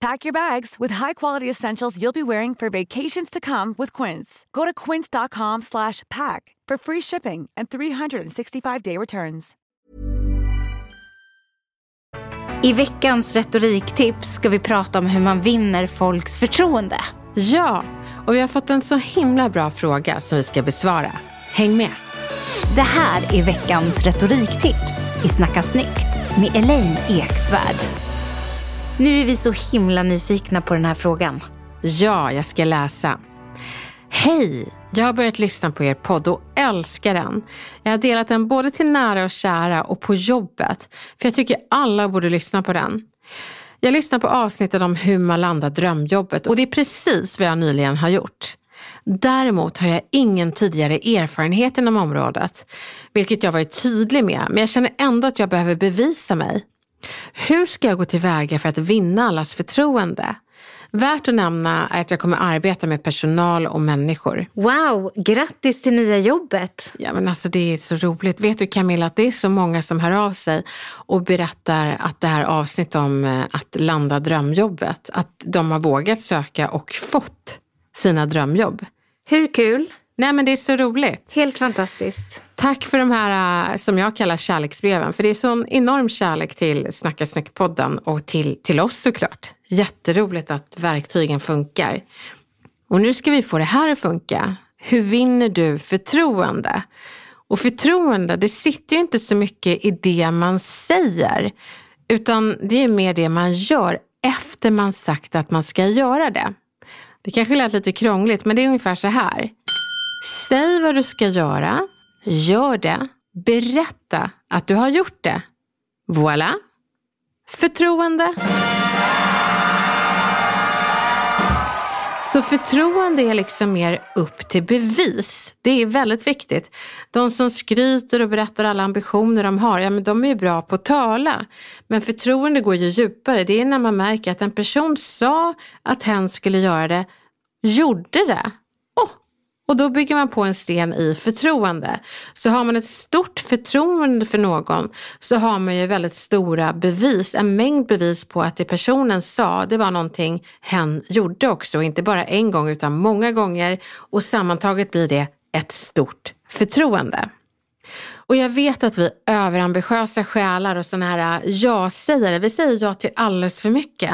Pack your bags with high-quality essentials you'll be wearing for vacations to come with Quince. Go to quince.com slash pack for free shipping and 365-day returns. I veckans retoriktips ska vi prata om hur man vinner folks förtroende. Ja, och vi har fått en så himla bra fråga som vi ska besvara. Häng med! Det här är veckans retoriktips i Snacka snyggt med Elaine Eksvärd. Nu är vi så himla nyfikna på den här frågan. Ja, jag ska läsa. Hej! Jag har börjat lyssna på er podd och älskar den. Jag har delat den både till nära och kära och på jobbet. För jag tycker alla borde lyssna på den. Jag lyssnar på avsnittet om hur man landar drömjobbet och det är precis vad jag nyligen har gjort. Däremot har jag ingen tidigare erfarenhet inom området, vilket jag varit tydlig med, men jag känner ändå att jag behöver bevisa mig. Hur ska jag gå tillväga för att vinna allas förtroende? Värt att nämna är att jag kommer arbeta med personal och människor. Wow, grattis till nya jobbet! Ja men alltså det är så roligt. Vet du Camilla att det är så många som hör av sig och berättar att det här avsnittet om eh, att landa drömjobbet, att de har vågat söka och fått sina drömjobb. Hur kul? Nej men det är så roligt. Helt fantastiskt. Tack för de här, äh, som jag kallar kärleksbreven. För det är sån enorm kärlek till Snacka snyggt-podden och till, till oss såklart. Jätteroligt att verktygen funkar. Och nu ska vi få det här att funka. Hur vinner du förtroende? Och förtroende, det sitter ju inte så mycket i det man säger. Utan det är mer det man gör efter man sagt att man ska göra det. Det kanske lät lite krångligt, men det är ungefär så här. Säg vad du ska göra, gör det, berätta att du har gjort det. Voilà! Förtroende. Så förtroende är liksom mer upp till bevis. Det är väldigt viktigt. De som skryter och berättar alla ambitioner de har, ja men de är ju bra på att tala. Men förtroende går ju djupare. Det är när man märker att en person sa att hen skulle göra det, gjorde det och då bygger man på en sten i förtroende. Så har man ett stort förtroende för någon så har man ju väldigt stora bevis, en mängd bevis på att det personen sa, det var någonting hen gjorde också. Inte bara en gång utan många gånger och sammantaget blir det ett stort förtroende. Och jag vet att vi överambitiösa själar och sådana här äh, ja-sägare, vi säger ja till alldeles för mycket.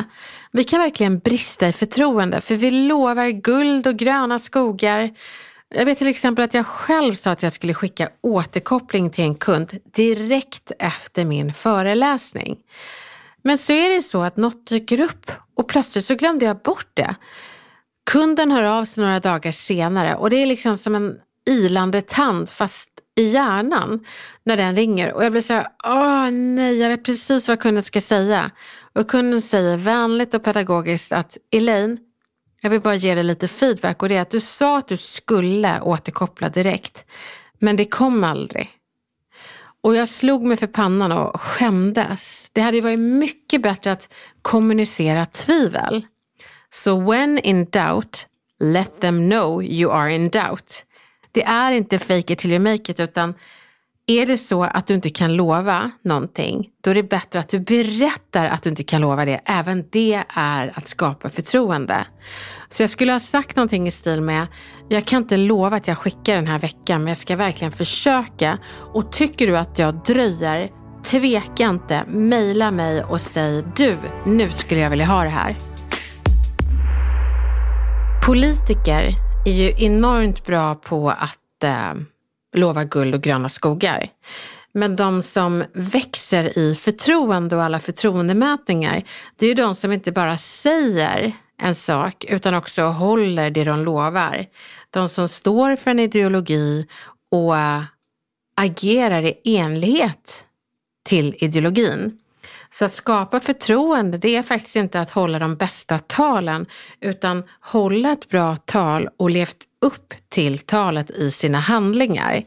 Vi kan verkligen brista i förtroende för vi lovar guld och gröna skogar jag vet till exempel att jag själv sa att jag skulle skicka återkoppling till en kund direkt efter min föreläsning. Men så är det så att något dyker upp och plötsligt så glömde jag bort det. Kunden hör av sig några dagar senare och det är liksom som en ilande tand fast i hjärnan när den ringer och jag blir så här, åh nej, jag vet precis vad kunden ska säga. Och kunden säger vänligt och pedagogiskt att Elaine, jag vill bara ge dig lite feedback och det är att du sa att du skulle återkoppla direkt. Men det kom aldrig. Och jag slog mig för pannan och skämdes. Det hade varit mycket bättre att kommunicera tvivel. Så so when in doubt, let them know you are in doubt. Det är inte fake it till you make it utan är det så att du inte kan lova någonting, då är det bättre att du berättar att du inte kan lova det. Även det är att skapa förtroende. Så jag skulle ha sagt någonting i stil med, jag kan inte lova att jag skickar den här veckan, men jag ska verkligen försöka. Och tycker du att jag dröjer, tveka inte, mejla mig och säg, du, nu skulle jag vilja ha det här. Politiker är ju enormt bra på att eh, lova guld och gröna skogar. Men de som växer i förtroende och alla förtroendemätningar, det är ju de som inte bara säger en sak utan också håller det de lovar. De som står för en ideologi och eh, agerar i enlighet till ideologin. Så att skapa förtroende, det är faktiskt inte att hålla de bästa talen, utan hålla ett bra tal och levt upp till talet i sina handlingar.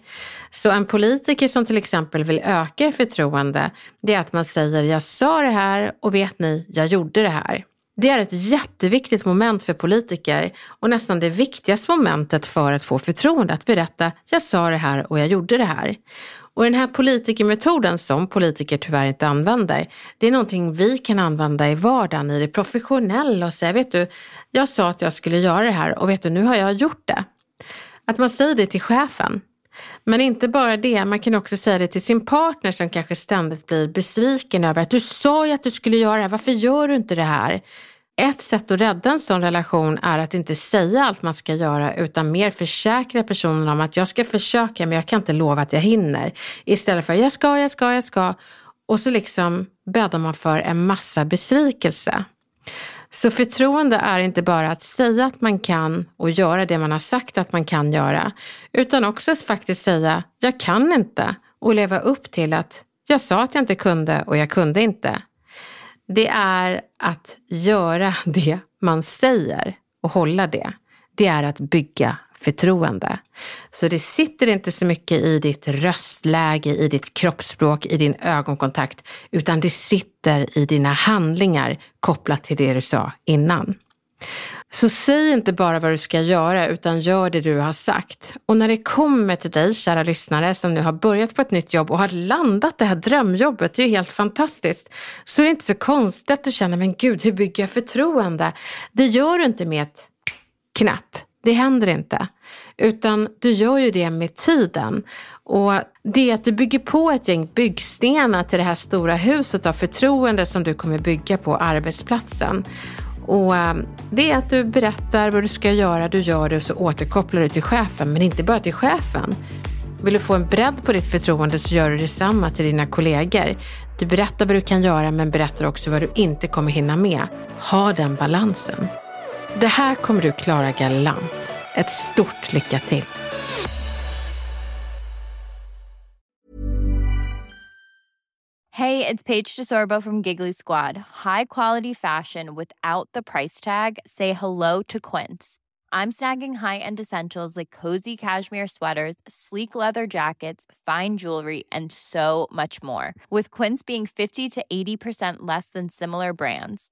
Så en politiker som till exempel vill öka förtroende, det är att man säger jag sa det här och vet ni, jag gjorde det här. Det är ett jätteviktigt moment för politiker och nästan det viktigaste momentet för att få förtroende, att berätta jag sa det här och jag gjorde det här. Och den här politikermetoden som politiker tyvärr inte använder, det är någonting vi kan använda i vardagen, i det professionella och säga, vet du, jag sa att jag skulle göra det här och vet du, nu har jag gjort det. Att man säger det till chefen. Men inte bara det, man kan också säga det till sin partner som kanske ständigt blir besviken över att du sa ju att du skulle göra det här, varför gör du inte det här? Ett sätt att rädda en sån relation är att inte säga allt man ska göra utan mer försäkra personen om att jag ska försöka men jag kan inte lova att jag hinner. Istället för jag ska, jag ska, jag ska. Och så liksom bäddar man för en massa besvikelse. Så förtroende är inte bara att säga att man kan och göra det man har sagt att man kan göra, utan också att faktiskt säga jag kan inte och leva upp till att jag sa att jag inte kunde och jag kunde inte det är att göra det man säger och hålla det. Det är att bygga förtroende. Så det sitter inte så mycket i ditt röstläge, i ditt kroppsspråk, i din ögonkontakt, utan det sitter i dina handlingar kopplat till det du sa innan. Så säg inte bara vad du ska göra utan gör det du har sagt. Och när det kommer till dig, kära lyssnare, som nu har börjat på ett nytt jobb och har landat det här drömjobbet, det är ju helt fantastiskt, så är det inte så konstigt att du känner, men gud, hur bygger jag förtroende? Det gör du inte med ett knäpp. Det händer inte. Utan du gör ju det med tiden. Och det är att du bygger på ett gäng byggstenar till det här stora huset av förtroende som du kommer bygga på arbetsplatsen. Och eh, det är att du berättar vad du ska göra, du gör det och så återkopplar du till chefen, men inte bara till chefen. Vill du få en bredd på ditt förtroende så gör du detsamma till dina kollegor. Du berättar vad du kan göra men berättar också vad du inte kommer hinna med. Ha den balansen. Det här kommer du klara galant. Ett stort lycka till! Hej, det är Paige DeSorbo från Giggly Squad. High quality fashion without the price tag. Say hello to Quince. I'm snagging high-end essentials like cozy cashmere sweaters, sleek leather jackets, fine jewelry, and so much more. With Quince being 50 to 80% less than similar brands